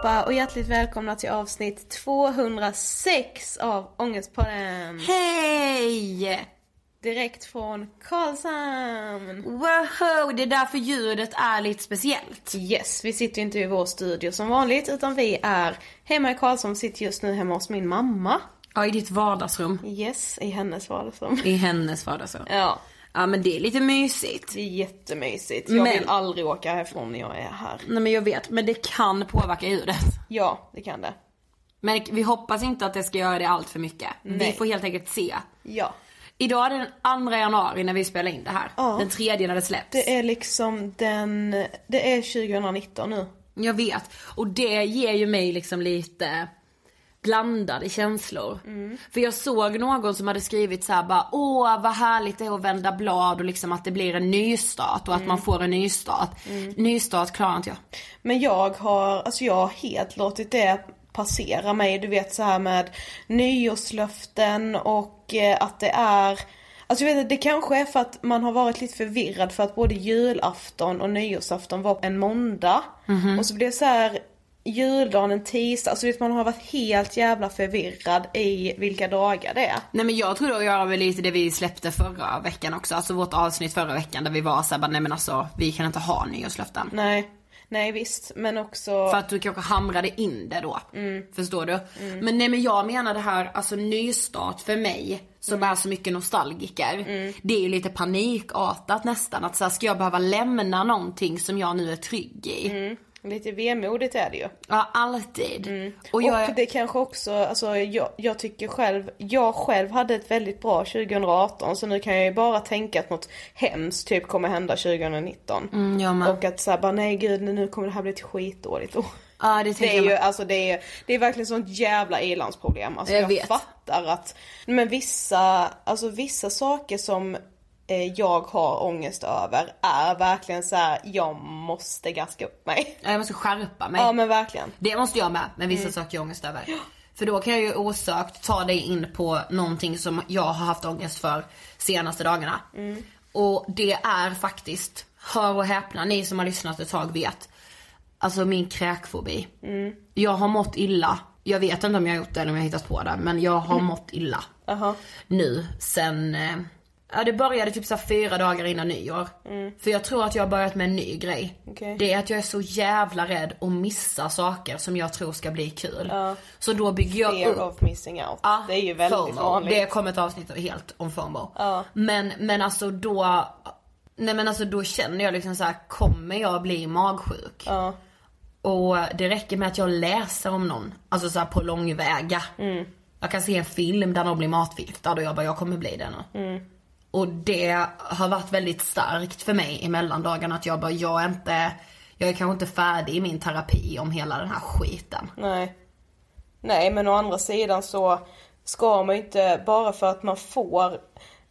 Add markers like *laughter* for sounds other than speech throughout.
allihopa och hjärtligt välkomna till avsnitt 206 av Ångestpodden. Hej! Direkt från Karlshamn. Wow, det är därför ljudet är lite speciellt. Yes, vi sitter inte i vår studio som vanligt utan vi är hemma i Karlshamn, sitter just nu hemma hos min mamma. Ja, i ditt vardagsrum. Yes, i hennes vardagsrum. I hennes vardagsrum. Ja, Ja men det är lite mysigt. det är jättemysigt. Jag Men- vill aldrig åka härifrån när jag är här. Nej men jag vet, men det kan påverka ljudet. Ja, det kan det. Men vi hoppas inte att det ska göra det allt för mycket. Vi Nej. får helt enkelt se. Ja. Idag är det den 2 januari när vi spelar in det här. Ja. Den tredje när det släpps. Det är liksom den, det är 2019 nu. Jag vet. Och det ger ju mig liksom lite blandade känslor. För jag såg någon som hade skrivit så här bara åh vad härligt det är att vända blad och liksom att det blir en nystart och att man får en nystart. Nystart klarar inte jag. Men jag har, alltså jag har helt låtit det passera mig. Du vet så här med nyårslöften och eh, att det är Alltså jag vet inte, det kanske är för att man har varit lite förvirrad för att både julafton och nyårsafton var en måndag. Och så blev det så här juldagen, en tisdag, alltså vet man har varit helt jävla förvirrad i vilka dagar det är. Nej men jag tror det har att göra med lite det vi släppte förra veckan också, alltså vårt avsnitt förra veckan där vi var såhär nej men alltså vi kan inte ha nyårslöften. Nej. Nej visst, men också... För att du kanske hamrade in det då. Mm. Förstår du? Men nej men jag menar det här, alltså nystart för mig som Mm. är så mycket nostalgiker. Det är ju lite panikartat nästan. Att så här, ska jag behöva lämna någonting som jag nu är trygg i? Mm. Lite vemodigt är det ju. Ja, alltid. Och Och, jag är... det kanske också, alltså jag, jag tycker själv, jag själv hade ett väldigt bra 2018 så nu kan jag ju bara tänka att något hemskt typ kommer hända 2019. Mm, jag med. Och att såhär bara nej gud nu kommer det här bli ett skitdåligt år. Ja, det Det är ju, alltså det är, det är verkligen sånt jävla ilandsproblem. Alltså Jag jag, fattar att, men vissa, alltså vissa saker som jag har ångest över är verkligen så här: jag måste gaska upp mig. Ja, Jag måste skärpa mig. Ja men verkligen. Det måste jag med, Mm. vissa saker jag har ångest över. För då kan jag ju osökt ta dig in på någonting som jag har haft ångest för senaste dagarna. Mm. Och det är faktiskt, hör och häpna, ni som har lyssnat ett tag vet. Alltså min kräkfobi. Mm. Jag har mått illa. Jag vet inte om jag har gjort det eller om jag har hittat på det, men jag har mått illa. Aha. Nu sen, eh, ja det började typ så fyra dagar innan nyår. För jag tror att jag har börjat med en ny grej. Mm. Okej. Det är att jag är så jävla rädd att missa saker som jag tror ska bli kul. Så då bygger jag Fear upp of missing out. Ja, det är ju väldigt FOMO. vanligt. Det kommer ett avsnitt helt om FOMO. Men, men alltså då, nej men alltså då känner jag liksom så här: kommer jag bli magsjuk? Och det räcker med att jag läser om någon, alltså så på långväga. Mm. Jag kan se en film där någon blir matförgiftad och jag bara, jag kommer bli det nu. Mm. Och det har varit väldigt starkt för mig i mellandagarna att jag bara, jag är inte, jag är kanske inte färdig i min terapi om hela den här skiten. Nej. Nej men å andra sidan så ska man ju inte, bara för att man får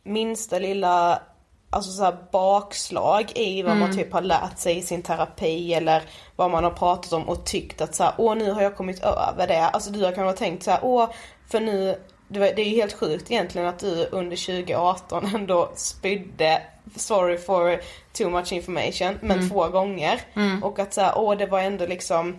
minsta lilla alltså så här bakslag i vad man typ har lärt sig i sin terapi eller vad man har pratat om och tyckt att så här, åh nu har jag kommit över det. Alltså du har kanske tänkt så här, åh för nu, det är ju helt sjukt egentligen att du under 2018 ändå spydde sorry for too much information men två gånger. Och att så här, åh det var ändå liksom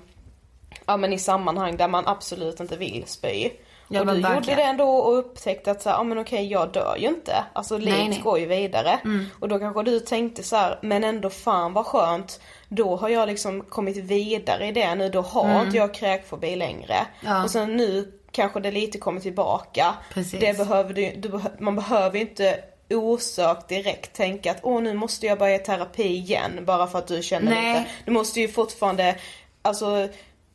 ja men i sammanhang där man absolut inte vill spy. Ja, och du gjorde verkligen. det ändå och upptäckte att så här, ja men okej jag dör ju inte. Alltså livet går ju vidare. Mm. Och då kanske du tänkte så här, men ändå fan vad skönt. Då har jag liksom kommit vidare i det nu, då har inte jag kräkfobi längre. Mm. Ja. Och sen nu kanske det lite kommer tillbaka. Precis. Det behöver du, du man behöver ju inte osökt direkt tänka att åh nu måste jag börja i terapi igen bara för att du känner Nej. lite. Du måste ju fortfarande, alltså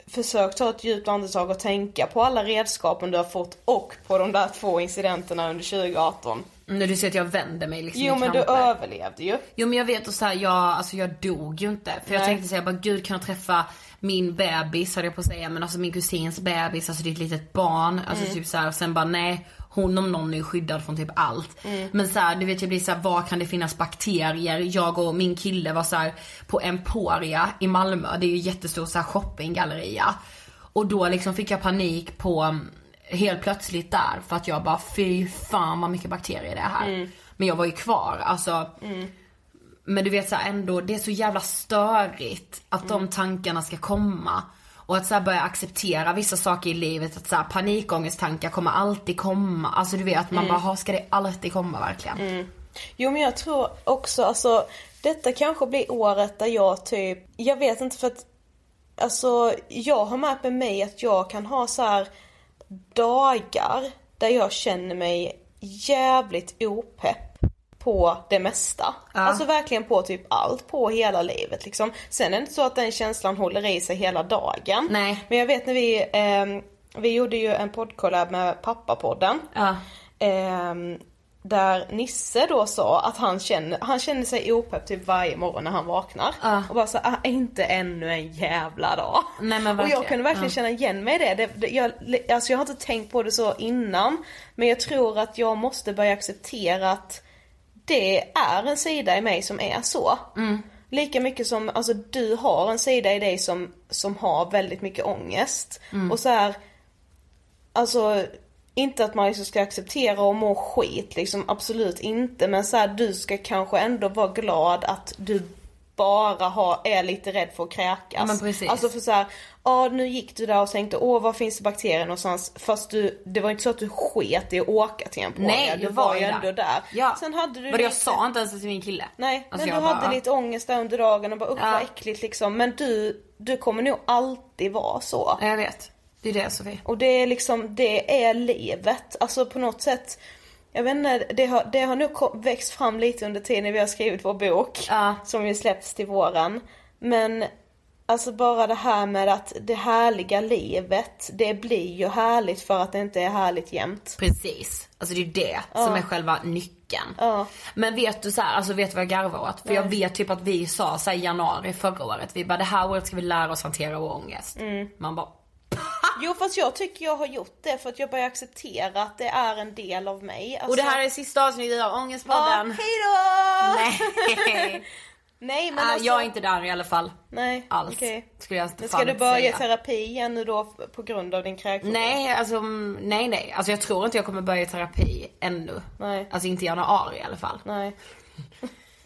försök ta ett djupt andetag och tänka på alla redskapen du har fått och på de där två incidenterna under 2018. När du ser att jag vänder mig liksom Jo men du överlevde ju. Jo men jag vet och så här, jag, alltså jag dog ju inte. För jag Nej. tänkte säga bara gud kan jag träffa min bebis höll jag på att säga men alltså min kusins bebis, alltså det är ett litet barn. Alltså Mm. typ så här, och sen bara nej hon om någon är skyddad från typ allt. Mm. Men så här, du vet jag blir så här, var kan det finnas bakterier? Jag och min kille var så här på Emporia i Malmö, det är ju jättestor så här shoppinggalleria. Och då liksom fick jag panik på mm, helt plötsligt där för att jag bara fy fan vad mycket bakterier det är här. Mm. Men jag var ju kvar, alltså men du vet så här, ändå, det är så jävla störigt att de tankarna ska komma. Och att så börja acceptera vissa saker i livet, att så här, panikångesttankar kommer alltid komma. Alltså du vet, man bara, "Ha, ska det alltid komma verkligen? Jo men jag tror också, alltså detta kanske blir året där jag typ, jag vet inte för att Alltså jag har märkt med mig att jag kan ha så här dagar där jag känner mig jävligt opepp på det mesta. Ja. Alltså verkligen på typ allt, på hela livet liksom. Sen är det inte så att den känslan håller i sig hela dagen. Nej. Men jag vet när vi, ehm, vi gjorde ju en poddkollab med pappapodden. Ja. Ehm, där Nisse då sa att han känner, han känner sig opepp typ varje morgon när han vaknar. Ja. Och bara så ah, inte ännu en jävla dag. Nej, och jag kunde verkligen Ja. känna igen mig i det. det, det jag, alltså jag har inte tänkt på det så innan. Men jag tror att jag måste börja acceptera att det är en sida i mig som är så. Mm. Lika mycket som, alltså du har en sida i dig som, som har väldigt mycket ångest. Mm. Och så här, Alltså inte att man liksom ska acceptera och må skit liksom, absolut inte. Men så här, du ska kanske ändå vara glad att du bara ha, är lite rädd för att kräkas. Men precis. Alltså för såhär, ja nu gick du där och tänkte åh var finns det bakterier någonstans? Fast du, det var inte så att du sket i att åka till en påga. Nej, du jag var ju ju ändå där. där. Ja. Sen hade du Men jag lite- sa inte ens till min kille. Nej, Alltså, men jag du bara- hade lite ångest där under dagen och bara usch Ja. vad äckligt liksom. Men du, du kommer nog alltid vara så. Ja, jag vet. Det är det Sofie. Och det är liksom, det är livet. Alltså på något sätt, jag vet inte, det har, det har nog växt fram lite under tiden vi har skrivit vår bok. Ja. Som ju släpps till våren. Men alltså bara det här med att det härliga livet, det blir ju härligt för att det inte är härligt jämt. Precis. Alltså det är det som är själva nyckeln. Ja. Men vet du så här, alltså vet du vad jag garvar åt? För jag vet typ att vi sa så i januari förra året, vi bara det här året ska vi lära oss hantera vår ångest. Mm. Man bara, Jo fast jag tycker jag har gjort det för att jag börjar acceptera att det är en del av mig. Alltså, och det här är sista avsnittet av Ja, Ångestpodden. hejdå! Nej. *laughs* Nej men Ah, alltså, jag är inte där i alla fall. Nej, Alls. okej. Skulle jag Men ska du börja säga. terapi igen nu då på grund av din kräkfobi? Nej, alltså mm, nej nej. Alltså jag tror inte jag kommer börja terapi ännu. Nej. Alltså inte i januari i alla fall. Nej.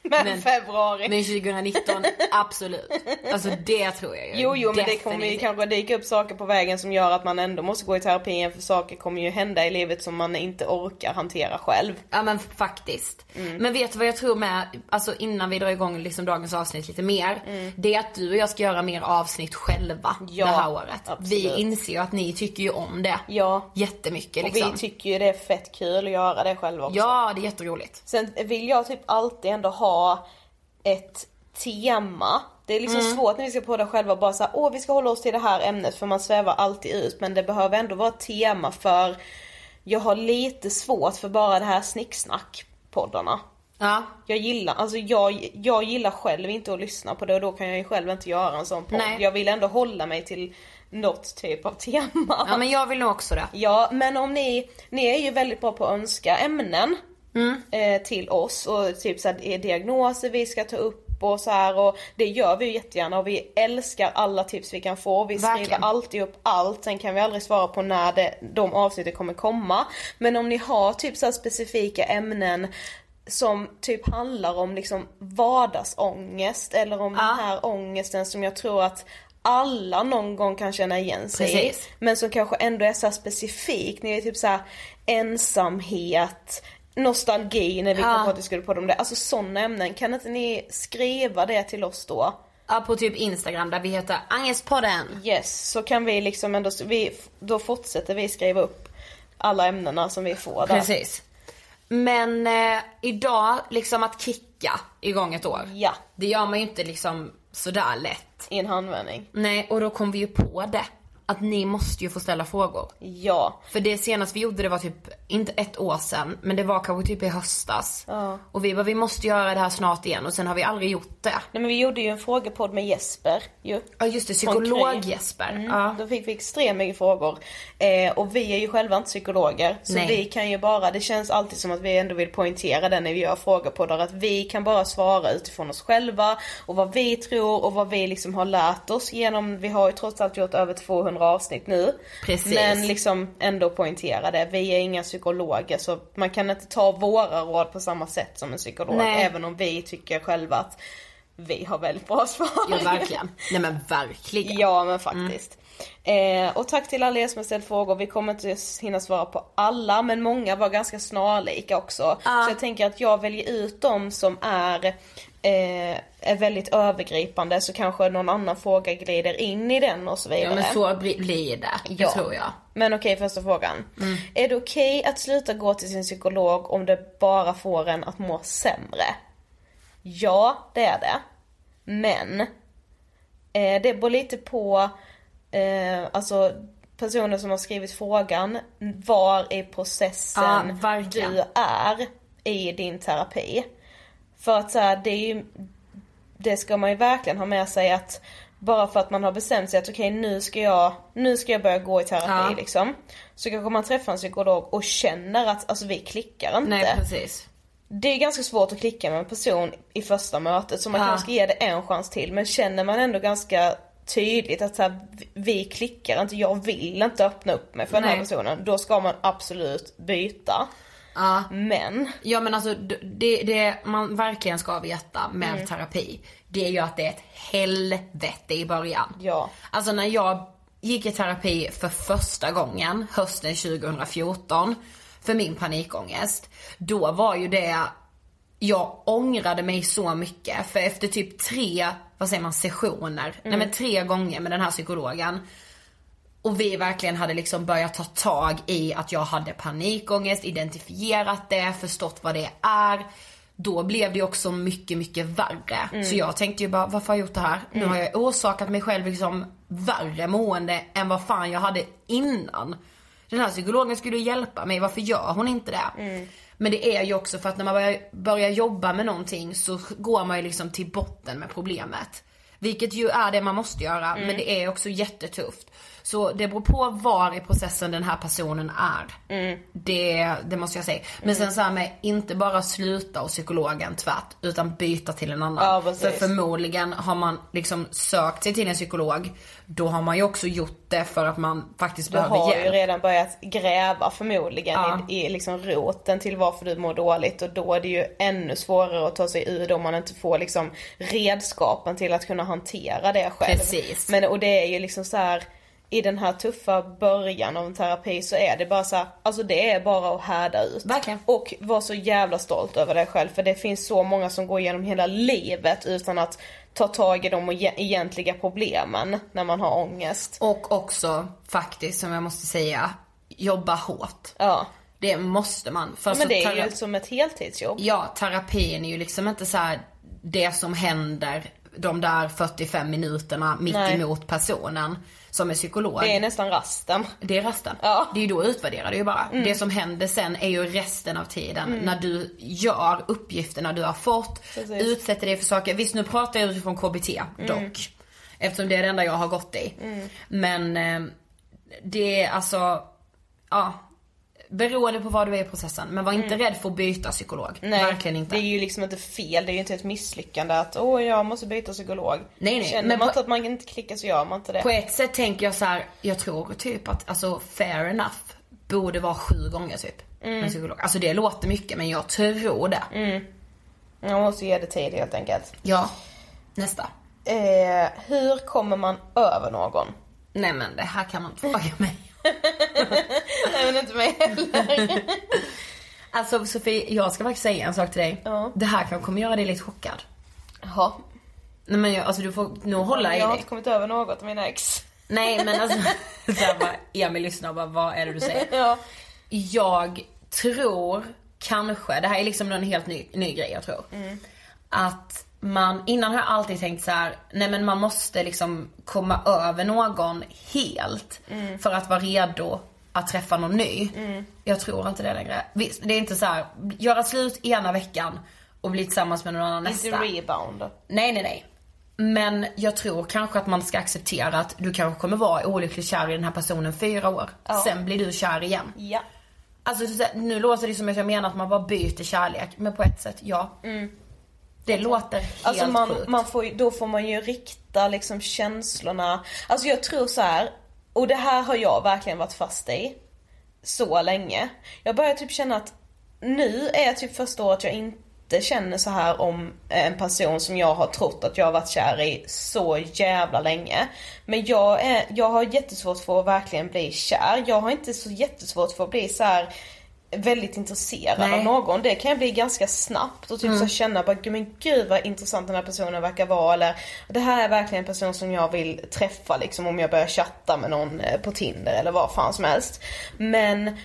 *laughs* Men, Men- februari. Men 2019, absolut. Alltså det tror jag ju. jo, jo, men det kommer ju kanske dyka upp saker på vägen som gör att man ändå måste gå i terapi igen för saker kommer ju hända i livet som man inte orkar hantera själv. Ja men faktiskt. Mm. Men vet du vad jag tror med, alltså innan vi drar igång liksom dagens avsnitt lite mer. Det är att du och jag ska göra mer avsnitt själva Mm. Ja, det här året. absolut. Vi inser ju att ni tycker ju om det. Ja. Jättemycket Och liksom. vi tycker ju det är fett kul att göra det själva också. Ja, det är jätteroligt. Sen vill jag typ alltid ändå ha ett tema. Det är liksom Mm. svårt när vi ska podda själva bara såhär, åh vi ska hålla oss till det här ämnet för man svävar alltid ut. Men det behöver ändå vara ett tema för jag har lite svårt för bara det här snicksnack-poddarna. Ja. Jag gillar, alltså jag, jag gillar själv inte att lyssna på det och då kan jag ju själv inte göra en sån podd. Nej. Jag vill ändå hålla mig till något typ av tema. ja, men jag vill nog också det. Ja, men om ni, ni är ju väldigt bra på att önska ämnen Mm. eh, till oss och typ såhär är diagnoser vi ska ta upp och så här och det gör vi ju jättegärna och vi älskar alla tips vi kan få. Vi Verkligen. skriver alltid upp allt, sen kan vi aldrig svara på när det, de avsnitten kommer komma. Men om ni har typ så här specifika ämnen som typ handlar om liksom vardagsångest eller om den här ångesten som jag tror att alla någon gång kan känna igen sig Precis. i. Men som kanske ändå är så här specifikt. Ni är typ så här ensamhet, nostalgi när vi kom på att vi skulle podda om det. Alltså sådana ämnen. Kan inte ni skriva det till oss då? Ja, på typ Instagram där vi heter Angestpodden. Yes, så kan vi liksom ändå, vi, då fortsätter vi skriva upp alla ämnena som vi får där. Precis. Men eh, idag, liksom att kicka igång ett år. Ja, Det gör man ju inte liksom sådär lätt. i en handvändning. Nej, och då kom vi ju på det. Att ni måste ju få ställa frågor. Ja. För det senaste vi gjorde det var typ, inte ett år sedan, men det var kanske typ i höstas. Ja. Och vi bara, vi måste göra det här snart igen och sen har vi aldrig gjort det. Nej men vi gjorde ju en frågepodd med Jesper ju. Ja just det, psykolog-Jesper. Mm, Ja. Då fick vi extremt mycket frågor. Eh, och vi är ju själva inte psykologer. Så Nej. vi kan ju bara, det känns alltid som att vi ändå vill poängtera det när vi gör frågepoddar. Att vi kan bara svara utifrån oss själva. Och vad vi tror och vad vi liksom har lärt oss genom, vi har ju trots allt gjort över 200 avsnitt nu. Precis. Men liksom ändå poängtera det. Vi är inga psykologer så man kan inte ta våra råd på samma sätt som en psykolog. Nej. Även om vi tycker själva att vi har väldigt bra svar. Ja verkligen. Nej men verkligen. Ja men faktiskt. Eh, och tack till alla er som har ställt frågor. Vi kommer inte hinna svara på alla men många var ganska snarlika också. Så jag tänker att jag väljer ut de som är, är väldigt övergripande så kanske någon annan fråga glider in i den och så vidare. Ja men så bli- blir det. Det Ja. tror jag. Men okej, första frågan. Är det okej att sluta gå till sin psykolog om det bara får en att må sämre? Ja, det är det. Men eh, det beror lite på eh, alltså personen som har skrivit frågan, var i processen verkligen. du är i din terapi. För att så här, det är ju, det ska man ju verkligen ha med sig att bara för att man har bestämt sig att okej nu ska jag, nu ska jag börja gå i terapi Ja. liksom. Så kanske man träffar en psykolog och känner att alltså vi klickar inte. Nej precis. Det är ganska svårt att klicka med en person i första mötet så man Ja. kanske ska ge det en chans till. Men känner man ändå ganska tydligt att så här, vi- klickar inte, jag vill inte öppna upp mig för den här Nej. personen. Då ska man absolut byta. Ja. Men, Ja men alltså det, det man verkligen ska veta med Mm. terapi, det är ju att det är ett helvete i början. Ja. Alltså när jag gick i terapi för första gången hösten 2014 för min panikångest, då var ju det jag ångrade mig så mycket för efter typ tre, vad säger man, sessioner, nej men tre gånger med den här psykologen och vi verkligen hade liksom börjat ta tag i att jag hade panikångest, identifierat det, förstått vad det är. Då blev det också mycket, mycket värre. Så jag tänkte ju bara, varför har jag gjort det här? Nu har jag orsakat mig själv liksom värre mående än vad fan jag hade innan. Den här psykologen skulle ju hjälpa mig, varför gör hon inte det? Men det är ju också för att när man börjar, börjar jobba med någonting så går man ju liksom till botten med problemet. Vilket ju är det man måste göra, men det är också jättetufft. Så det beror på var i processen den här personen är. Det, det måste jag säga. Men sen så här med, inte bara sluta hos psykologen tvärt, utan byta till en annan. Ja. För förmodligen har man liksom sökt sig till en psykolog, då har man ju också gjort det för att man faktiskt du behöver har ju hjälp. redan börjat gräva förmodligen Ja. i, i liksom roten till varför du mår dåligt och då är det ju ännu svårare att ta sig ur det om man inte får liksom redskapen till att kunna hantera det själv. Precis. Men och det är ju liksom så här i den här tuffa början av en terapi så är det bara så här, alltså det är bara att härda ut. Verkligen. Och vara så jävla stolt över dig själv för det finns så många som går igenom hela livet utan att ta tag i de egentliga problemen när man har ångest. Och också faktiskt, som jag måste säga, jobba hårt. Ja. Det måste man. För Men det är ju som ett heltidsjobb. Ja, terapin är ju liksom inte så här det som händer de där 45 minuterna mitt Nej. emot personen som är psykolog. Det är nästan rasten. Det är resten. Ja. Mm. Det är ju då utvärderar det ju bara. Det som händer sen är ju resten av tiden när du gör uppgifterna du har fått, Precis. Mm. utsätter dig för saker. Visst nu pratar jag utifrån KBT dock. Eftersom det är det enda jag har gått i. Men eh, det är alltså, ja. Beroende på vad du är i processen. Men var inte rädd för att byta psykolog. Mm. Nej, Verkligen inte. det är ju liksom inte fel. Det är ju inte ett misslyckande att åh jag måste byta psykolog. Nej, nej, Känner men man på- inte att man inte klickar så gör man inte det. På ett sätt tänker jag så här, jag tror typ att alltså fair enough borde vara sju gånger typ. Mm. Med psykolog. Alltså det låter mycket men jag tror det. Man måste ge det tid helt enkelt. Ja. Nästa. Eh, hur kommer man över någon? Nej men det här kan man inte fråga mig. *laughs* Nej men inte mig heller. Alltså Sofie, jag ska faktiskt säga en sak till dig. Ja. Det här kan kommer göra dig lite chockad. Jaha. Nej men jag, alltså du får nog hålla i Jag har dig. inte kommit över något av mina ex. Nej men alltså, *laughs* så här bara, Emil lyssnar och bara, vad är det du säger? Ja. Jag tror kanske, det här är liksom en helt ny, ny grej jag tror. Att man, innan har jag alltid tänkt så här: nej men man måste liksom komma över någon helt för att vara redo att träffa någon ny. Jag tror inte det längre. Visst, det är inte så här, göra slut ena veckan och bli tillsammans med någon annan nästa. Inte rebound. Nej, nej, nej. Men jag tror kanske att man ska acceptera att du kanske kommer vara olyckligt kär i den här personen fyra år. Ja. Sen blir du kär igen. Ja. Alltså nu låter det som att jag menar att man bara byter kärlek. Men på ett sätt, ja. Det låter helt Alltså man, sjukt. man får, då får man ju rikta liksom känslorna. Alltså jag tror så här, och det här har jag verkligen varit fast i. Så länge. Jag börjar typ känna att nu är jag typ första året jag inte känner så här om en person som jag har trott att jag har varit kär i så jävla länge. Men jag, är, jag har jättesvårt för att verkligen bli kär. Jag har inte så jättesvårt för att bli så här väldigt intresserad Nej. av någon. Det kan jag bli ganska snabbt och typ så känna bara "Gud, men gud vad intressant den här personen verkar vara eller det här är verkligen en person som jag vill träffa liksom om jag börjar chatta med någon eh, på Tinder eller vad fan som helst. Men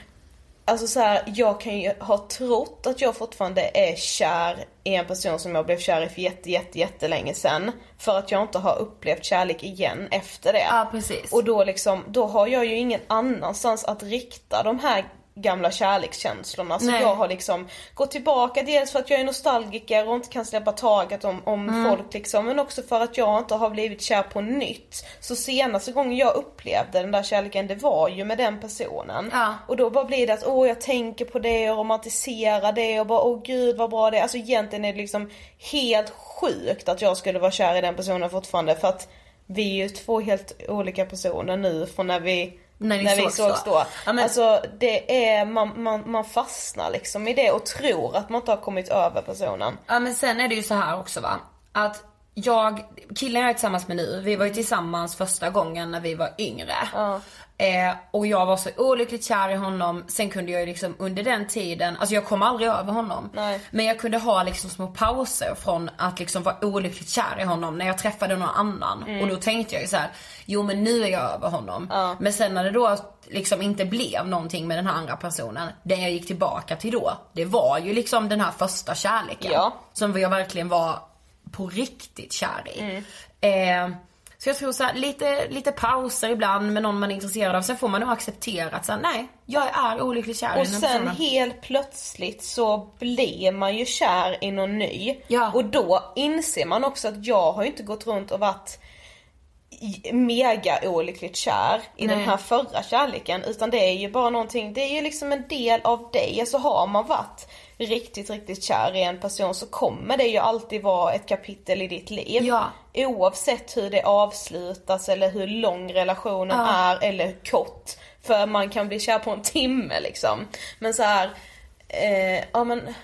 Alltså så här, jag kan ju ha trott att jag fortfarande är kär i en person som jag blev kär i för jätte, jätte, jättelänge sedan. För att jag inte har upplevt kärlek igen efter det. Ja, precis. Och då liksom, då har jag ju ingen annanstans att rikta de här gamla kärlekskänslorna. Så Nej. jag har liksom gått tillbaka, dels för att jag är nostalgiker och inte kan släppa taget om, om Mm. folk liksom. Men också för att jag inte har blivit kär på nytt. Så senaste gången jag upplevde den där kärleken, det var ju med den personen. Ja. Och då bara blir det att åh jag tänker på det och romantiserar det och bara åh gud vad bra det är. Alltså egentligen är det liksom helt sjukt att jag skulle vara kär i den personen fortfarande för att vi är ju två helt olika personer nu från när vi När ni när vi sågs sågs då. då. Ja, men- Alltså det är, man, man, man fastnar liksom i det och tror att man inte har kommit över personen. Ja men sen är det ju så här också va. Att jag, killen jag är tillsammans med nu, vi var ju tillsammans första gången när vi var yngre. Eh, och jag var så olyckligt kär i honom. Sen kunde jag ju liksom under den tiden, alltså jag kom aldrig över honom. Nej. Men jag kunde ha liksom små pauser från att liksom vara olyckligt kär i honom när jag träffade någon annan. Och då tänkte jag ju så här: jo men nu är jag över honom. Men sen när det då liksom inte blev någonting med den här andra personen, det jag gick tillbaka till då, det var ju liksom den här första kärleken. Ja. Som jag verkligen var på riktigt kär i. Mm. Eh, så jag tror så här, lite, lite pauser ibland med någon man är intresserad av. Sen får man nog acceptera att så här, nej, jag är olyckligt kär i Och den här sen personen. helt plötsligt så blir man ju kär i någon ny. Ja. Och då inser man också att jag har ju inte gått runt och varit i- mega olyckligt kär i Nej. den här förra kärleken. Utan det är ju bara någonting, det är ju liksom en del av dig. Alltså har man varit riktigt, riktigt kär i en person så kommer det ju alltid vara ett kapitel i ditt liv. Ja. Oavsett hur det avslutas eller hur lång relationen Ja. är eller hur kort. För man kan bli kär på en timme liksom. Men så här, eh, ja men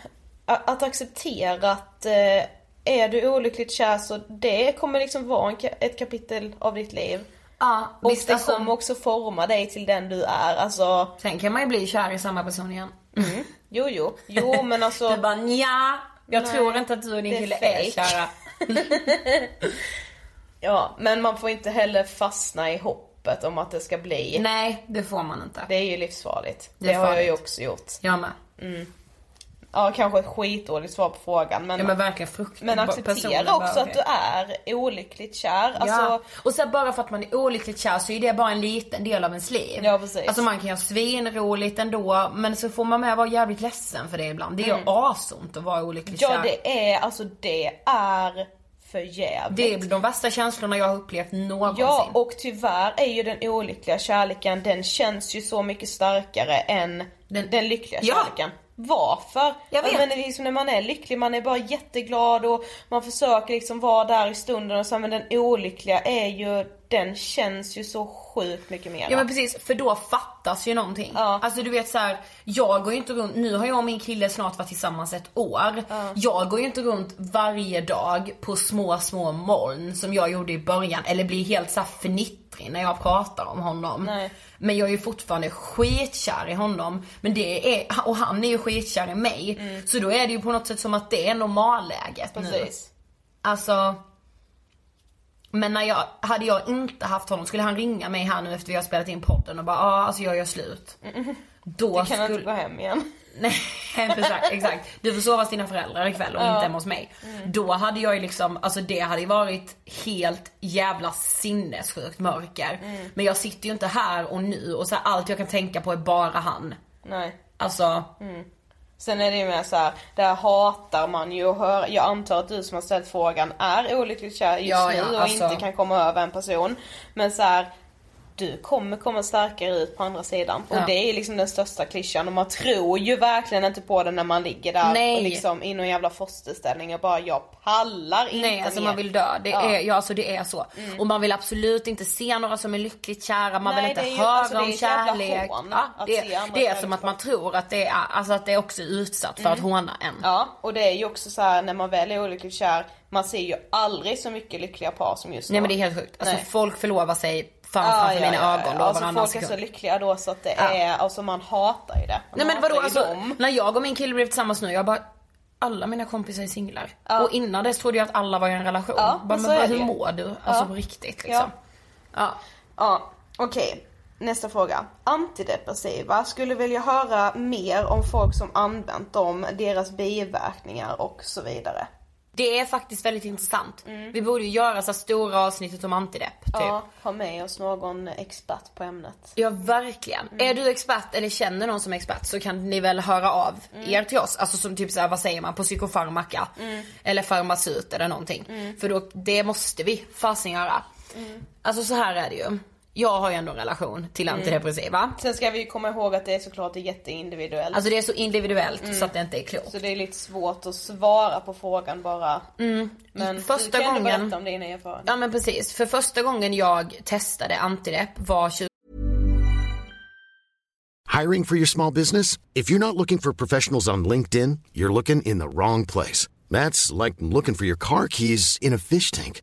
att acceptera att eh, är du olyckligt kär så det kommer liksom vara en, ett kapitel av ditt liv. Ja, Och visst, det alltså, kommer också forma dig till den du är. Alltså, Sen kan man ju bli kär i samma person igen. jo jo, jo men alltså. *laughs* Du bara nja, jag Nej, tror inte att du och din är kille är fake. kära. *laughs* Ja, men man får inte heller fastna i hoppet om att det ska bli. Nej, det får man inte. Det är ju livsfarligt. Det, Det är har jag ju också gjort. Jag med. Ja, kanske ett skitdåligt svar på frågan men, Ja men verkligen frukt. men acceptera bara, också att du är olyckligt kär. Alltså, ja. Och sen bara för att man är olyckligt kär så är det bara en liten del av ens liv. Ja, precis. Alltså man kan ha svinroligt ändå men så får man med vara jävligt ledsen för det ibland. Det är ju asont att vara olyckligt Mm. ja kär. det är, alltså det är för jävligt. Det är de värsta känslorna jag har upplevt någonsin. Ja och tyvärr är ju den olyckliga kärleken, den känns ju så mycket starkare än den, Den- lyckliga Ja. Varför? Jag vet. Men liksom när man är lycklig, man är bara jätteglad och man försöker liksom vara där i stunden och så men den olyckliga är ju, den känns ju så sjukt mycket mer. Ja men precis, för då fattas ju någonting. Ja. Alltså du vet så här, jag går ju inte runt, nu har jag och min kille snart varit tillsammans ett år. Jag går ju inte runt varje dag på små, små moln som jag gjorde i början. Eller blir helt så här fnittrig när jag pratar om honom. Nej. Men jag är ju fortfarande skitkär i honom. Men det är, och han är ju skitkär i mig. Så då är det ju på något sätt som att det är normalläget nu. Precis. Alltså. Men när jag, hade jag inte haft honom, skulle han ringa mig här nu efter vi har spelat in podden och bara ja ah, alltså jag gör slut. Då Du kan skulle... inte gå hem igen. *laughs* Nej exakt, exakt. Du får sova hos dina föräldrar ikväll och inte hemma hos mig. Då hade jag ju liksom, alltså det hade ju varit helt jävla sinnessjukt mörker. Men jag sitter ju inte här och nu och så här, allt jag kan tänka på är bara han. Nej. Alltså, Sen är det ju mer så här, där hatar man ju att höra, jag antar att du som har ställt frågan är olyckligt kär just Ja, nu ja, och alltså. inte kan komma över en person. Men så här, du kommer komma starkare ut på andra sidan. Och Ja. det är liksom den största klyschan och man tror ju verkligen inte på det när man ligger där Nej. och liksom i någon jävla fosterställning och bara jag pallar inte Nej alltså mer. man vill dö. Det Ja. är, ja, alltså det är så. Och man vill absolut inte se några som är lyckligt kära, man Nej, vill inte ju- höra alltså, om kärlek. Ja, det, det är som att man tror att det är, alltså att det är också utsatt för att håna en. Ja, och det är ju också så här när man väl är olyckligt kär, man ser ju aldrig så mycket lyckliga par som just Nej då. men det är helt sjukt. Alltså Nej. folk förlovar sig fan Ja, framför ja, mina ja, ögon då Alltså folk är så lyckliga då så att det Ja. är, alltså man hatar ju det. Man Nej men vadå alltså, dem. när jag och min kille blev tillsammans nu, jag bara alla mina kompisar är singlar. Ja. Och innan dess trodde jag att alla var i en relation. Ja, bara, men bara, hur mår du? Alltså på riktigt liksom. Ja. Ja, okej. Nästa fråga. Antidepressiva. Skulle vilja höra mer om folk som använt dem, deras biverkningar och så vidare. Det är faktiskt väldigt intressant. Vi borde ju göra så stora avsnittet om antidepp typ. Mm. Ja, ha med oss någon expert på ämnet. Ja verkligen. Är du expert eller känner någon som är expert så kan ni väl höra av er till oss. Alltså som typ såhär, vad säger man, på psykofarmaka. Eller farmaceut eller någonting. För då, det måste vi fasen göra. Alltså så här är det ju. Jag har ju ändå en relation till antidepressiva. Sen ska vi ju komma ihåg att det är såklart jätteindividuellt. Alltså det är så individuellt så att det inte är klokt. så det är lite svårt att svara på frågan bara. Men Första du kan gången- berätta om dina erfarenheter. Ja men precis. För första gången jag testade antidepp var Hiring for your small business? If you're not looking for professionals on LinkedIn, you're looking in the wrong place. That's like looking for your car keys in a fish tank.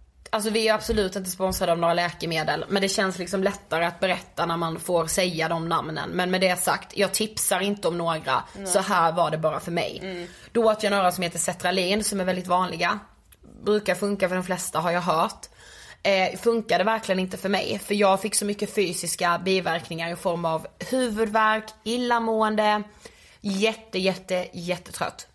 alltså vi är absolut inte sponsrade av några läkemedel. Men det känns liksom lättare att berätta när man får säga de namnen. Men med det sagt, jag tipsar inte om några. Så här var det bara för mig. Då åt jag några som heter Cetralin som är väldigt vanliga. Brukar funka för de flesta har jag hört. Eh, funkade verkligen inte för mig. För jag fick så mycket fysiska biverkningar i form av huvudvärk, illamående, jätte, jätte, jättetrött.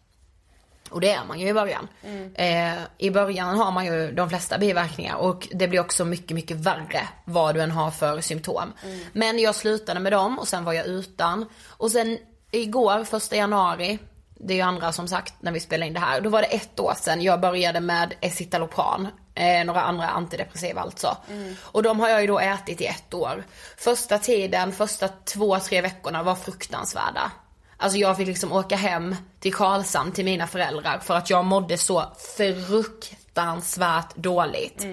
Och det är man ju i början. Eh, I början har man ju de flesta biverkningar och det blir också mycket, mycket värre vad du än har för symptom. Men jag slutade med dem och sen var jag utan. Och sen igår, första januari, det är ju andra som sagt när vi spelade in det här, då var det ett år sedan jag började med Escitalopran. Eh, några andra antidepressiva alltså. Och de har jag ju då ätit i ett år. Första tiden, första två, tre veckorna var fruktansvärda. Alltså jag fick liksom åka hem till Karlshamn till mina föräldrar för att jag mådde så fruktansvärt dåligt.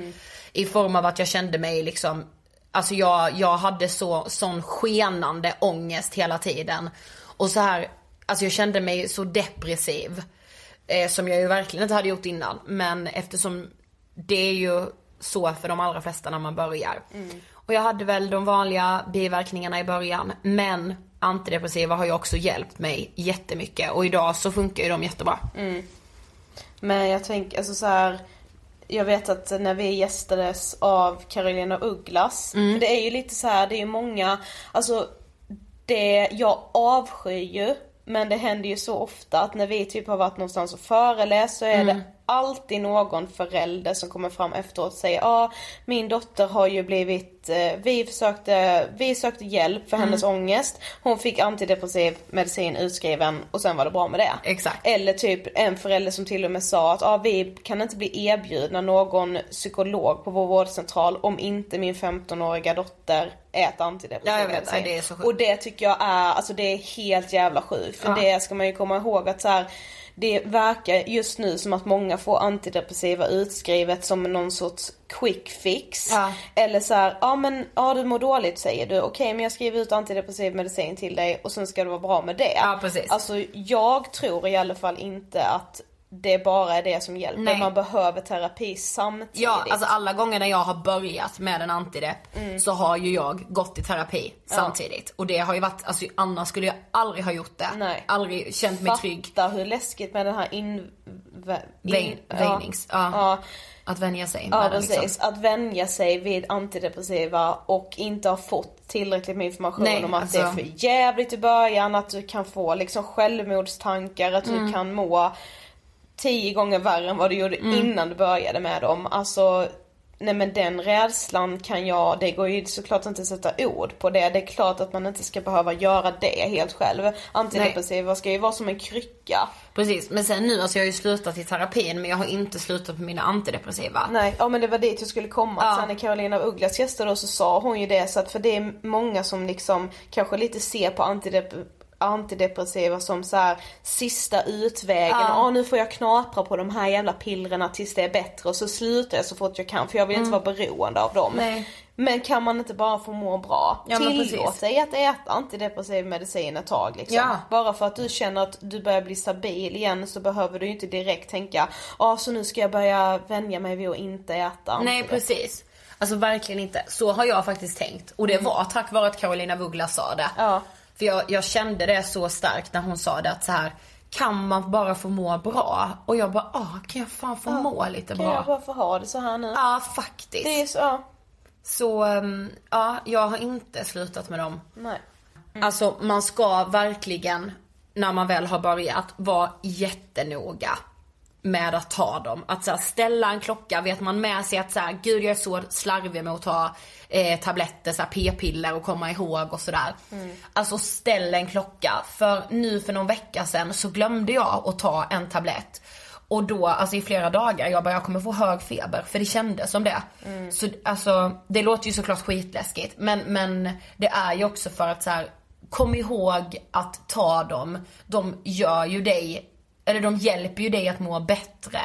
I form av att jag kände mig liksom, alltså jag, jag hade så, sån skenande ångest hela tiden. Och så här, alltså jag kände mig så depressiv. Eh, som jag ju verkligen inte hade gjort innan. Men eftersom det är ju så för de allra flesta när man börjar. Och jag hade väl de vanliga biverkningarna i början. Men antidepressiva har ju också hjälpt mig jättemycket. Och idag så funkar ju de jättebra. Men jag tänker, alltså så här. Jag vet att när vi gästades av Carolina Ugglas. För det är ju lite så här, det är ju många, alltså det, jag avskyr ju. Men det händer ju så ofta att när vi typ har varit någonstans och föreläst så är det alltid någon förälder som kommer fram efteråt och säger ja ah, min dotter har ju blivit, eh, vi försökte, vi sökte hjälp för hennes ångest. Hon fick antidepressiv medicin utskriven och sen var det bra med det. Exakt. Eller typ en förälder som till och med sa att ah, vi kan inte bli erbjudna någon psykolog på vår vårdcentral om inte min 15-åriga dotter äter antidepressiv Ja, jag vet. medicin. Det. Och det tycker jag är, alltså det är helt jävla sjukt. För Ja. det ska man ju komma ihåg att så här, det verkar just nu som att många får antidepressiva utskrivet som någon sorts quick fix. Ja. Eller så här, ja men ja du mår dåligt säger du. Okej men jag skriver ut antidepressiv medicin till dig och sen ska det vara bra med det. Ja, precis. Alltså jag tror i alla fall inte att det bara är det som hjälper. Nej. Man behöver terapi samtidigt. Ja, alltså alla gånger när jag har börjat med en antidepp så har ju jag gått i terapi samtidigt. Och det har ju varit, alltså annars skulle jag aldrig ha gjort det. Nej. Aldrig känt mig trygg. Fatta hur läskigt med den här in... vä- Väg, vägnings, ja. ja. Att vänja sig Ja precis, liksom. att vänja sig vid antidepressiva och inte ha fått tillräckligt med information Nej, om att det är alltså- för jävligt i början, att du kan få liksom självmordstankar, att Mm. du kan må tio gånger värre än vad du gjorde Mm. innan du började med dem. Alltså Nej men den rädslan kan jag, det går ju såklart inte att sätta ord på det. Det är klart att man inte ska behöva göra det helt själv. Antidepressiva ska ju vara som en krycka. Precis, men sen nu, alltså jag har ju slutat i terapin men jag har inte slutat med mina antidepressiva. Nej, ja men det var dit jag skulle komma. Ja. Sen när Carolina af Ugglas gästade då så sa hon ju det så att för det är många som liksom kanske lite ser på antidep- antidepressiva som så här sista utvägen. Ja. Nu får jag knapra på de här jävla pillerna tills det är bättre och så slutar jag så fort jag kan för jag vill inte vara beroende av dem. Nej. Men kan man inte bara få må bra? Ja, Tillåt dig att äta antidepressiv medicin ett tag liksom. Ja. Bara för att du känner att du börjar bli stabil igen så behöver du inte direkt tänka ja så nu ska jag börja vänja mig vid att inte äta. Nej antidepressiv." precis. Alltså verkligen inte. Så har jag faktiskt tänkt. Och det var tack vare att Carolina Vugla sa det. Ja. För jag, jag kände det så starkt när hon sa det att så här kan man bara få må bra? Och jag bara, ah kan jag fan få må lite Kan bra? jag bara få ha det så här nu? Ja faktiskt. Det är så, ja. Så um, ja, jag har inte slutat med dem. Nej. Alltså man ska verkligen, när man väl har börjat, vara jättenoga med att ta dem. Att så ställa en klocka, vet man med sig att så här, gud jag är så slarvig med att ta eh, tabletter, så p-piller och komma ihåg och sådär. Alltså ställ en klocka. För nu för någon vecka sedan så glömde jag att ta en tablett. Och då, alltså i flera dagar, jag bara jag kommer få hög feber för det kändes som det. Så alltså, det låter ju såklart skitläskigt men, men det är ju också för att så här, kom ihåg att ta dem. De gör ju dig, eller de hjälper ju dig att må bättre.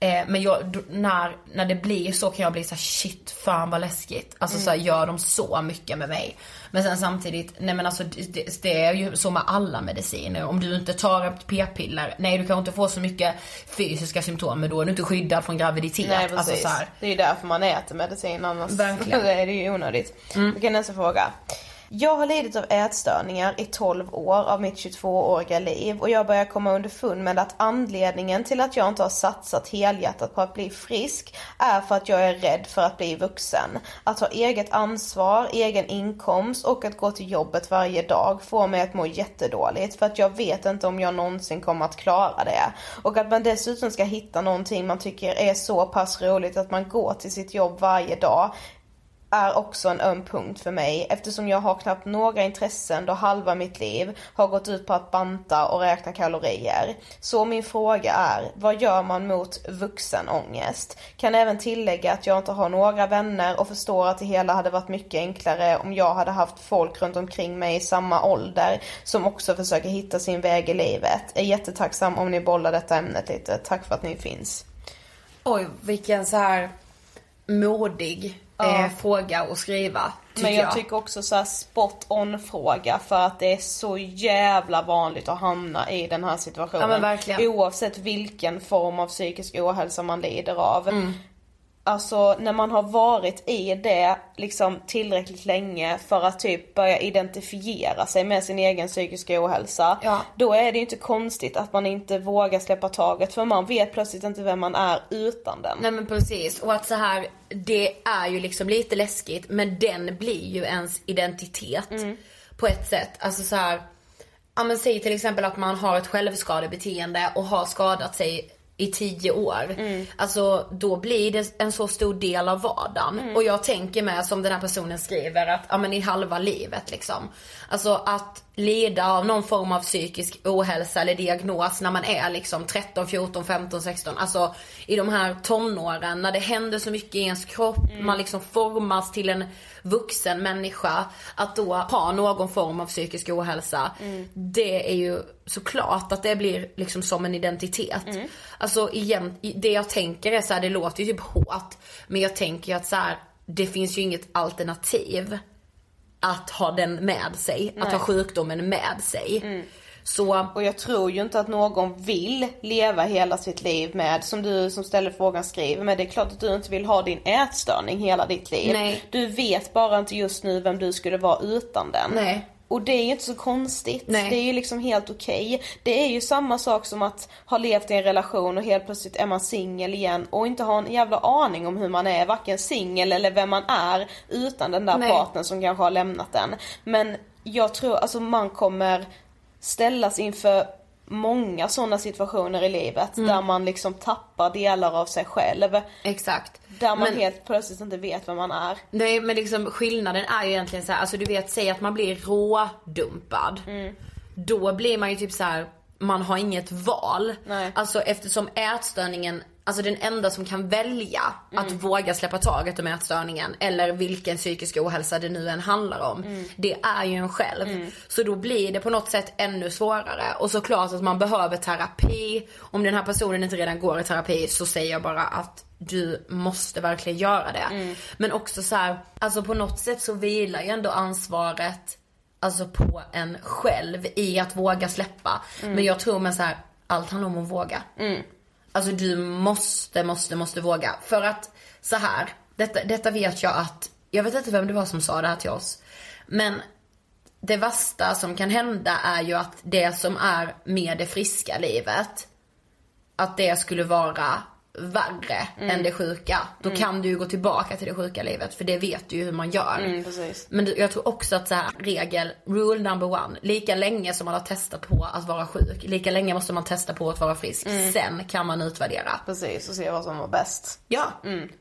Eh, men jag, när, när det blir så kan jag bli så här: shit fan vad läskigt. Alltså så här, gör de så mycket med mig. Men sen samtidigt, nej men alltså det, det- det är ju så med alla mediciner. Om du inte tar ett p-piller, nej du kan inte få så mycket fysiska symptom men då är du inte skyddad från graviditet. Nej precis. alltså så här, Det är ju därför man äter medicin annars Verkligen. Mm. *laughs* är det ju onödigt. Okej nästa fråga. Jag har lidit av ätstörningar i 12 år av mitt 22-åriga liv och jag börjar komma underfund med att anledningen till att jag inte har satsat helhjärtat på att bli frisk är för att jag är rädd för att bli vuxen. Att ha eget ansvar, egen inkomst och att gå till jobbet varje dag får mig att må jättedåligt för att jag vet inte om jag någonsin kommer att klara det. Och att man dessutom ska hitta någonting man tycker är så pass roligt att man går till sitt jobb varje dag är också en öm punkt för mig eftersom jag har knappt några intressen då halva mitt liv har gått ut på att banta och räkna kalorier. Så min fråga är, vad gör man mot vuxenångest? Kan även tillägga att jag inte har några vänner och förstår att det hela hade varit mycket enklare om jag hade haft folk runt omkring mig i samma ålder som också försöker hitta sin väg i livet. Är jättetacksam om ni bollar detta ämnet lite. Tack för att ni finns. oj vilken så här modig Ja. eh, fråga att skriva. Men jag, tycker också så spot on fråga för att det är så jävla vanligt att hamna i den här situationen. Ja, men verkligen. Oavsett vilken form av psykisk ohälsa man lider av. Mm. Alltså när man har varit i det liksom tillräckligt länge för att typ börja identifiera sig med sin egen psykiska ohälsa. Ja. Då är det ju inte konstigt att man inte vågar släppa taget för man vet plötsligt inte vem man är utan den. Nej men precis, och att så här, det är ju liksom lite läskigt men den blir ju ens identitet på ett sätt. Alltså så här, ja men säg till exempel att man har ett självskadebeteende och har skadat sig i tio år. Alltså då blir det en så stor del av vardagen. Och jag tänker med som den här personen skriver att, ja men i halva livet liksom. Alltså att lida av någon form av psykisk ohälsa eller diagnos när man är liksom 13, 14, 15, 16. Alltså i de här tonåren när det händer så mycket i ens kropp, man liksom formas till en vuxen människa. Att då ha någon form av psykisk ohälsa. Det är ju såklart att det blir liksom som en identitet. Alltså igen, det jag tänker är så här, det låter ju typ hårt. Men jag tänker ju att så här, det finns ju inget alternativ att ha den med sig. Att ha sjukdomen med sig. Så Och jag tror ju inte att någon vill leva hela sitt liv med, som du som ställer frågan skriver, men det är klart att du inte vill ha din ätstörning hela ditt liv. Nej. Du vet bara inte just nu vem du skulle vara utan den. Nej. Och det är ju inte så konstigt. Nej. Det är ju liksom helt okej. Det är ju samma sak som att ha levt i en relation och helt plötsligt är man singel igen och inte ha en jävla aning om hur man är, varken singel eller vem man är utan den där Nej. partnern som kanske har lämnat den. Men jag tror, alltså man kommer ställas inför många sådana situationer i livet Mm. där man liksom tappar delar av sig själv. exakt. Där man Men- helt plötsligt inte vet vem man är. Nej men liksom skillnaden är ju egentligen så här, alltså du vet, säg att man blir rådumpad. Då blir man ju typ så här. man har inget val. Nej. Alltså eftersom ätstörningen alltså den enda som kan välja att våga släppa taget om ätstörningen eller vilken psykisk ohälsa det nu än handlar om. Det är ju en själv. Så då blir det på något sätt ännu svårare. Och såklart att man behöver terapi. Om den här personen inte redan går i terapi så säger jag bara att du måste verkligen göra det. Men också så här, alltså på något sätt så vilar ju ändå ansvaret alltså på en själv i att våga släppa. Men jag tror med så här, allt handlar om att våga. Alltså du måste, måste, måste våga. För att så här, detta, detta vet jag att, jag vet inte vem det var som sa det här till oss. Men det värsta som kan hända är ju att det som är med det friska livet, att det skulle vara värre än det sjuka. Då kan du ju gå tillbaka till det sjuka livet för det vet du ju hur man gör. precis. Men jag tror också att så här, regel, rule number one. Lika länge som man har testat på att vara sjuk, lika länge måste man testa på att vara frisk. Sen kan man utvärdera. Precis, och se vad som var bäst. Ja.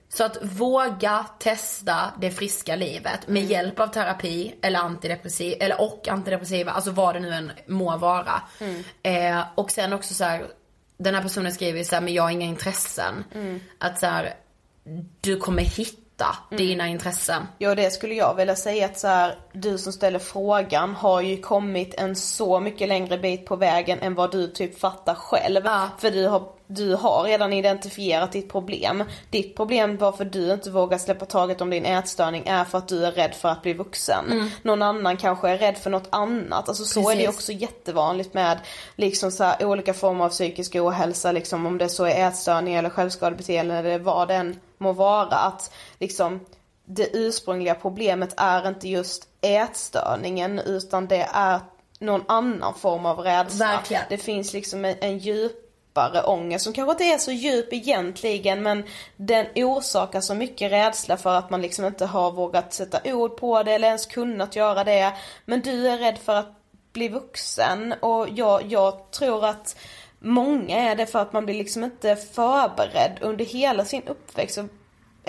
Så att våga testa det friska livet med hjälp av terapi eller antidepressiv, eller och antidepressiva, alltså vad det nu än må vara. Eh, och sen också så här, den här personen skriver så här, men jag har inga intressen. Att så här, du kommer hitta dina intressen. Ja, det skulle jag vilja säga att så här, du som ställer frågan har ju kommit en så mycket längre bit på vägen än vad du typ fattar själv. Ja. För du har, du har redan identifierat ditt problem. Ditt problem varför du inte vågar släppa taget om din ätstörning är för att du är rädd för att bli vuxen. Någon annan kanske är rädd för något annat. Alltså så är det Precis. också jättevanligt med liksom så här, olika former av psykisk ohälsa. Liksom om det så är ätstörning eller självskadebeteende eller vad det än må vara. Att liksom det ursprungliga problemet är inte just ätstörningen utan det är någon annan form av rädsla. Verkligen. Det finns liksom en, en djupare ångest som kanske inte är så djup egentligen men den orsakar så mycket rädsla för att man liksom inte har vågat sätta ord på det eller ens kunnat göra det. Men du är rädd för att bli vuxen och jag, jag tror att många är det för att man blir liksom inte förberedd under hela sin uppväxt.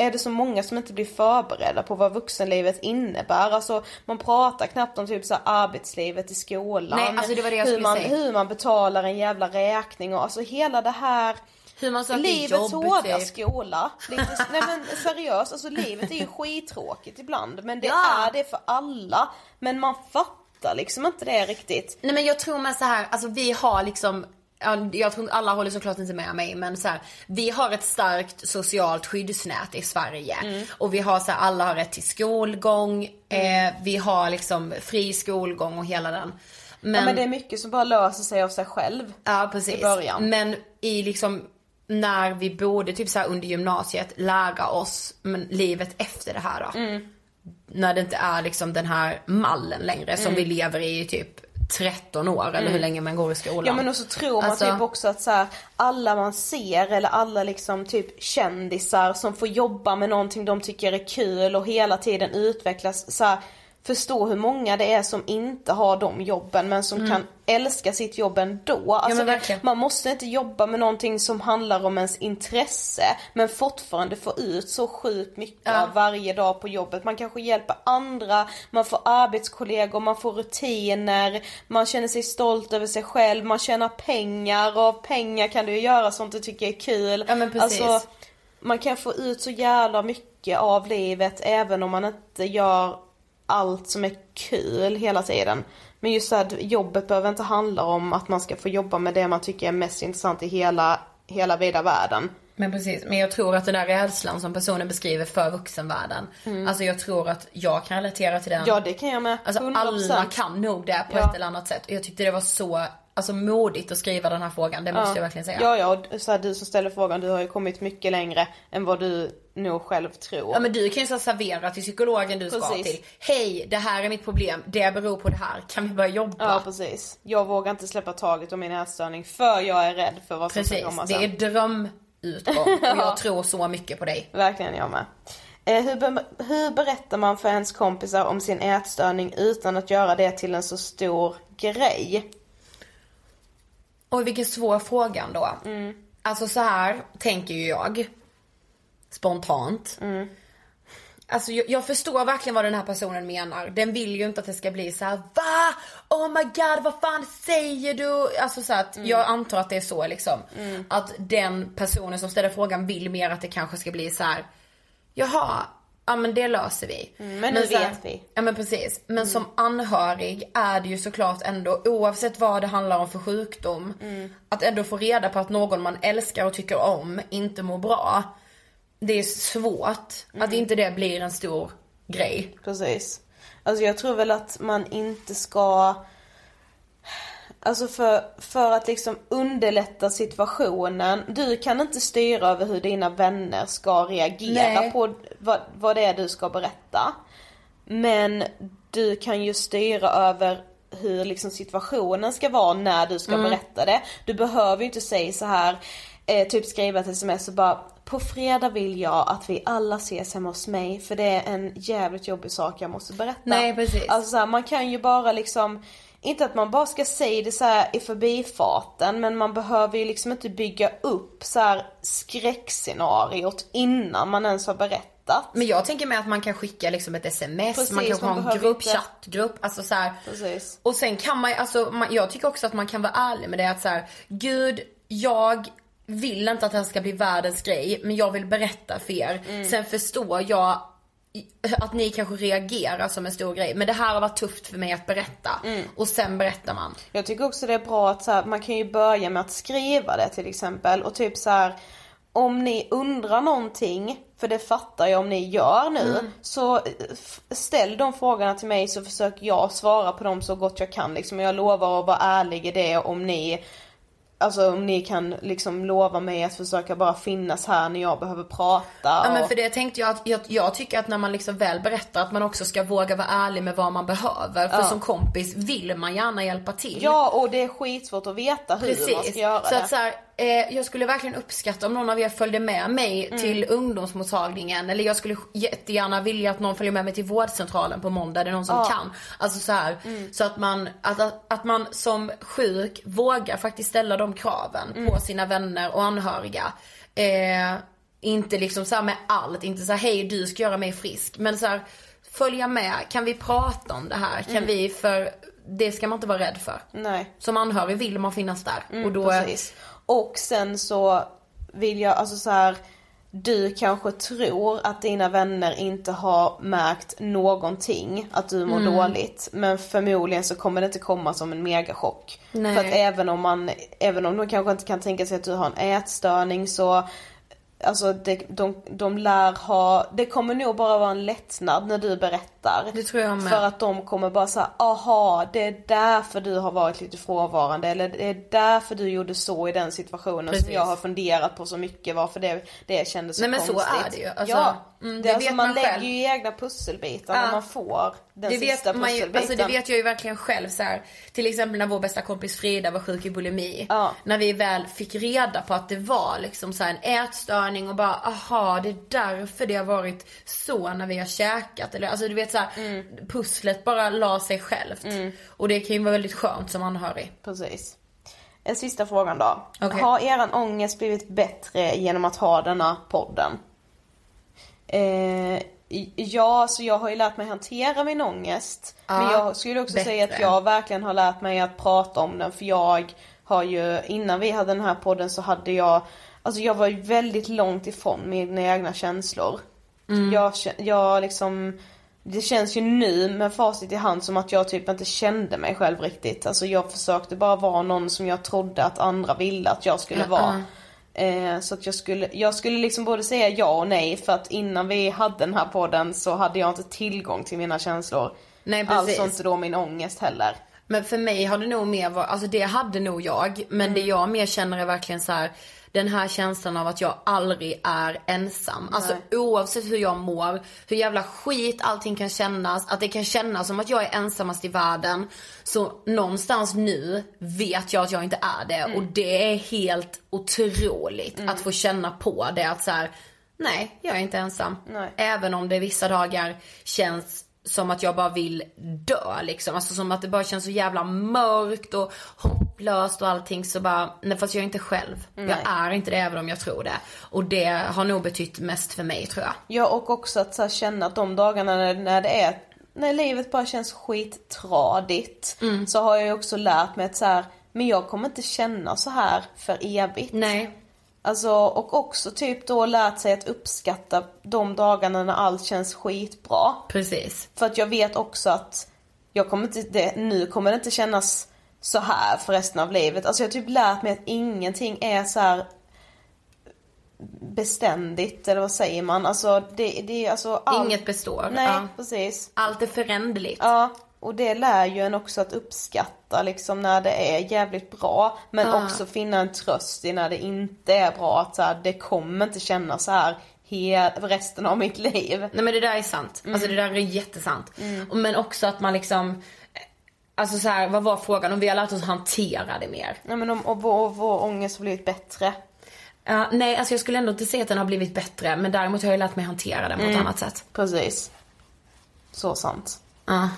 Är det så många som inte blir förberedda på vad vuxenlivet innebär. Alltså man pratar knappt om typ så arbetslivet i skolan. Nej, alltså det det hur man, säga. Hur man betalar en jävla räkning och alltså hela det här Hur man söker Livets jobb, hårda typ. skola. Lite, nej men seriöst, alltså livet är ju *laughs* skittråkigt ibland. Men det Ja. är det för alla. Men man fattar liksom inte det riktigt. Nej men jag tror med så här, alltså vi har liksom jag tror alla håller såklart inte med mig men så här, vi har ett starkt socialt skyddsnät i Sverige. Och vi har så här, alla har rätt till skolgång, eh, vi har liksom fri skolgång och hela den. Men, Ja, men det är mycket som bara löser sig av sig själv. ja, precis. i början. Men i liksom när vi borde typ så här under gymnasiet lära oss men, livet efter det här då. Mm. När det inte är liksom den här mallen längre som Mm. vi lever i i typ 13 år eller hur länge man går i skolan. Ja men och så tror man Alltså- typ också att så här, alla man ser eller alla liksom typ kändisar som får jobba med någonting de tycker är kul och hela tiden utvecklas så här, Förstå hur många det är som inte har de jobben men som kan älska sitt jobb ändå. Alltså verkligen. man måste inte jobba med någonting som handlar om ens intresse men fortfarande få ut så sjukt mycket av varje dag på jobbet. Man kanske hjälper andra, man får arbetskollegor, man får rutiner, man känner sig stolt över sig själv, man tjänar pengar och av pengar kan du göra sånt du tycker är kul. Ja, men precis. Alltså, man kan få ut så jävla mycket av livet även om man inte gör allt som är kul hela tiden. Men just så här, jobbet behöver inte handla om att man ska få jobba med det man tycker är mest intressant i hela, hela vida världen. Men precis, men jag tror att den där rädslan som personen beskriver för vuxenvärlden. Alltså jag tror att jag kan relatera till den. Mm. Ja det kan jag med. Alltså 100%. alla kan nog det på Ja. ett eller annat sätt. Och jag tyckte det var så, alltså modigt att skriva den här frågan, det måste jag verkligen säga. Ja ja, och så här, du som ställer frågan, du har ju kommit mycket längre än vad du nog själv tror. Ja men du kan ju så servera till psykologen du ska Precis. till. Hej, det här är mitt problem, det beror på det här, kan vi börja jobba? Ja precis. Jag vågar inte släppa taget om min ätstörning för jag är rädd för vad som ska Precis, komma det sen. är drömutgång *laughs* och jag tror så mycket på dig. Verkligen jag med. Eh, hur, be- hur berättar man för ens kompisar om sin ätstörning utan att göra det till en så stor grej? Oj vilken svår fråga då. Alltså så här tänker ju jag. Spontant. Alltså jag, jag förstår verkligen vad den här personen menar. Den vill ju inte att det ska bli så här: va? Oh my god vad fan säger du? Alltså så att jag antar att det är så liksom. Att den personen som ställer frågan vill mer att det kanske ska bli så här. jaha, ja men det löser vi. men nu så här- vet vi. Ja men precis. Men som anhörig är det ju såklart ändå, oavsett vad det handlar om för sjukdom, att ändå få reda på att någon man älskar och tycker om inte mår bra. Det är svårt att inte det blir en stor grej. Precis. Alltså jag tror väl att man inte ska Alltså för, för att liksom underlätta situationen. Du kan inte styra över hur dina vänner ska reagera Nej. på vad, vad det är du ska berätta. Men du kan ju styra över hur liksom situationen ska vara när du ska berätta det. Du behöver ju inte säga så här eh, typ skriva ett sms och bara på fredag vill jag att vi alla ses hemma hos mig för det är en jävligt jobbig sak jag måste berätta. Nej, precis. Alltså så här, man kan ju bara liksom inte att man bara ska säga det så här i förbifarten men man behöver ju liksom inte bygga upp så här skräckscenariot innan man ens har berättat. Men jag tänker mig att man kan skicka liksom ett sms, Precis, man kanske man har en grupp, inte- chattgrupp, alltså så här. Precis. Och sen kan man alltså, man, jag tycker också att man kan vara ärlig med det att så här, gud, jag vill inte att det här ska bli världens grej, men jag vill berätta för er. Mm. Sen förstår jag att ni kanske reagerar som en stor grej, men det här har varit tufft för mig att berätta. Mm. Och sen berättar man. Jag tycker också det är bra att så här, man kan ju börja med att skriva det till exempel och typ så här. Om ni undrar någonting, för det fattar jag om ni gör nu, så eh, ställ de frågorna till mig så försöker jag svara på dem så gott jag kan liksom. Jag lovar att vara ärlig i det om ni Alltså om ni kan liksom lova mig att försöka bara finnas här när jag behöver prata. Ja men för det tänkte jag att, jag, jag tycker att när man liksom väl berättar att man också ska våga vara ärlig med vad man behöver. För som kompis vill man gärna hjälpa till. Ja och det är skitsvårt att veta hur man Precis. ska göra så det. att så här, eh, jag skulle verkligen uppskatta om någon av er följde med mig Mm. till ungdomsmottagningen. Eller jag skulle jättegärna vilja att någon följer med mig till vårdcentralen på måndag. Det är någon som kan. Alltså så här, Mm. så att man, att, att, att man som sjuk vågar faktiskt ställa de kraven Mm. på sina vänner och anhöriga. Eh, inte liksom så med allt, inte så här hej du ska göra mig frisk. Men så här, följa med, kan vi prata om det här? Kan vi, för det ska man inte vara rädd för. Nej. Som anhörig vill man finnas där. och då, Mm, Precis. Och sen så vill jag, alltså så här. Du kanske tror att dina vänner inte har märkt någonting, att du mår Mm. dåligt. Men förmodligen så kommer det inte komma som en megachock. Nej. För att även om man, även om de kanske inte kan tänka sig att du har en ätstörning så Alltså det, de, de lär ha, det kommer nog bara vara en lättnad när du berättar. Det tror jag med. För att de kommer bara säga, aha det är därför du har varit lite frånvarande eller det är därför du gjorde så i den situationen Precis. som jag har funderat på så mycket varför det, det kändes så Nej, men så konstigt. är det ju. Alltså, ja, mm, det det alltså, vet man, man lägger själv. ju egna pusselbitar Ja. när man får den det sista vet man ju, alltså det vet jag ju verkligen själv så här. Till exempel när vår bästa kompis Frida var sjuk i bulimi. Ja. När vi väl fick reda på att det var liksom så här en ätstörning och bara aha det är därför det har varit så när vi har käkat. Eller, alltså du vet så här, Mm. pusslet bara la sig självt. Och det kan ju vara väldigt skönt som anhörig. Precis. En sista frågan då. Okej. Har eran ångest blivit bättre genom att ha denna podden? Eh, ja, så jag har ju lärt mig hantera min ångest. men Ja, jag skulle också säga att bättre. jag verkligen har lärt mig att prata om den. För jag har ju, innan vi hade den här podden så hade jag, alltså jag var ju väldigt långt ifrån mina egna känslor. Mm. Jag, jag liksom, det känns ju nu med facit i hand som att jag typ inte kände mig själv riktigt. Alltså jag försökte bara vara någon som jag trodde att andra ville att jag skulle vara. Eh, så att jag skulle, jag skulle liksom både säga ja och nej för att innan vi hade den här podden så hade jag inte tillgång till mina känslor. Nej, precis. Alltså inte då min ångest heller. Men för mig har det nog mer varit, alltså det hade nog jag. Men det jag mer känner är verkligen så här. Den här känslan av att jag aldrig är ensam. Alltså oavsett hur jag mår, hur jävla skit allting kan kännas. Att det kan kännas som att jag är ensamast i världen. Så någonstans nu vet jag att jag inte är det. Och det är helt otroligt att få känna på det. Att så här, nej jag är inte ensam. Nej. Även om det vissa dagar känns som att jag bara vill dö liksom. Alltså som att det bara känns så jävla mörkt och hopplöst och allting så bara, nej fast jag är inte själv. Jag är inte det även om jag tror det. Och det har nog betytt mest för mig tror jag. Ja och också att så här, känna att de dagarna när, när det är, när livet bara känns skittradigt. Mm. Så har jag ju också lärt mig att så här, men jag kommer inte känna så här för evigt. Nej. Alltså, och också typ då lärt sig att uppskatta de dagarna när allt känns skitbra. Precis. För att jag vet också att jag kommer inte, det, nu kommer det inte kännas så här för resten av livet. Alltså jag har typ lärt mig att ingenting är så här beständigt, eller vad säger man? Alltså det, det är alltså allt... Inget består. Nej, Ja. precis. Allt är föränderligt. Ja, och det lär ju en också att uppskatta liksom när det är jävligt bra. Men Ja. också finna en tröst i när det inte är bra. Att så här, det kommer inte kännas så här resten av mitt liv. Nej men det där är sant. Alltså det där är jättesant. Och Men också att man liksom, alltså så här, vad var frågan? Om vi har lärt oss hantera det mer. Ja, men om och vår, vår ångest har blivit bättre. Ja, nej alltså jag skulle ändå inte säga att den har blivit bättre. Men däremot har jag lärt mig hantera den på ett annat sätt. Precis. Så sant. Ja,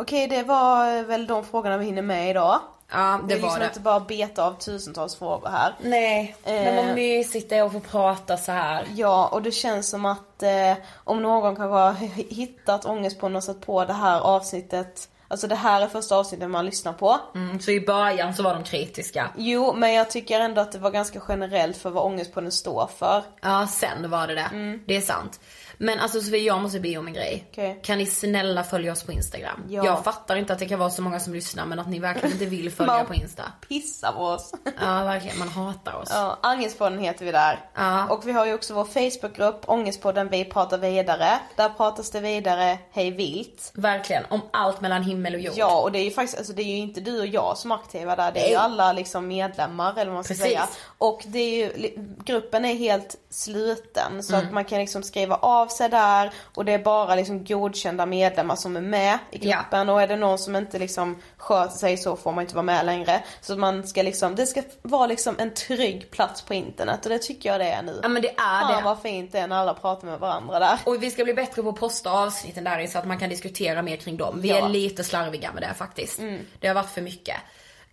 Okej, det var väl de frågorna vi hinner med idag. ja det Vi var liksom det. inte bara beta av tusentals frågor här. Nej, men vad mysigt det är att få prata så här. Ja, och det känns som att eh, om någon kanske har *laughs* hittat ångest på något sätt på det här avsnittet. Alltså det här är första avsnittet man lyssnar på. Mm, så i början så var de kritiska. Jo, men jag tycker ändå att det var ganska generellt för vad ångest på den står för. Ja, sen var det det. Det är sant. Men alltså Sofie, jag måste be om en grej. Okej. Kan ni snälla följa oss på Instagram? Ja. Jag fattar inte att det kan vara så många som lyssnar men att ni verkligen inte vill följa Man- på Insta. Pissa på oss. Ja, verkligen. Man hatar oss. Ja, Angestpodden heter vi där. Ja. Och vi har ju också vår Facebookgrupp, Ångestpodden Vi pratar vidare. Där pratas det vidare hej vilt. Verkligen. Om allt mellan himmel och jord. Ja, och det är ju faktiskt, alltså det är ju inte du och jag som är aktiva där. Det är ju alla liksom medlemmar eller vad man ska Precis. säga. Och det är ju, gruppen är helt sluten. Så Mm. att man kan liksom skriva av sig där. Och det är bara liksom godkända medlemmar som är med i Ja. gruppen. Och är det någon som inte liksom sköter sig så får man inte vara med längre. Så man ska liksom, det ska vara liksom en trygg plats på internet. Och det tycker jag det är nu. Ja men det är Fan det. vad fint det är när alla pratar med varandra där. Och vi ska bli bättre på att posta avsnitten där så att man kan diskutera mer kring dem. Vi Ja. är lite slarviga med det faktiskt. Det har varit för mycket.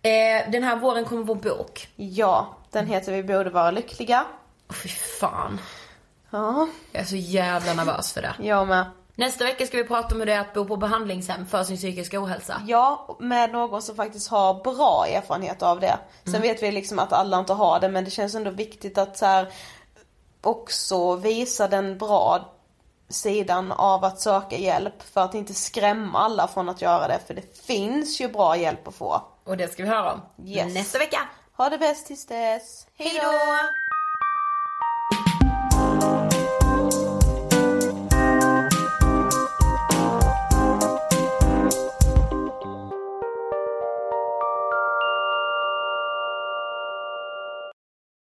Eh, den här våren kommer vår bok. Ja, den heter Vi borde vara lyckliga. Fy fan. Ja, Jag är så jävla nervös för det. jag med. Nästa vecka ska vi prata om hur det är att bo på behandlingshem för sin psykiska ohälsa. Ja, med någon som faktiskt har bra erfarenhet av det. Sen vet vi liksom att alla inte har det men det känns ändå viktigt att så här, också visa den bra sidan av att söka hjälp för att inte skrämma alla från att göra det för det finns ju bra hjälp att få. Och det ska vi höra om Yes. nästa vecka. Ha det bäst tills dess. Hej då!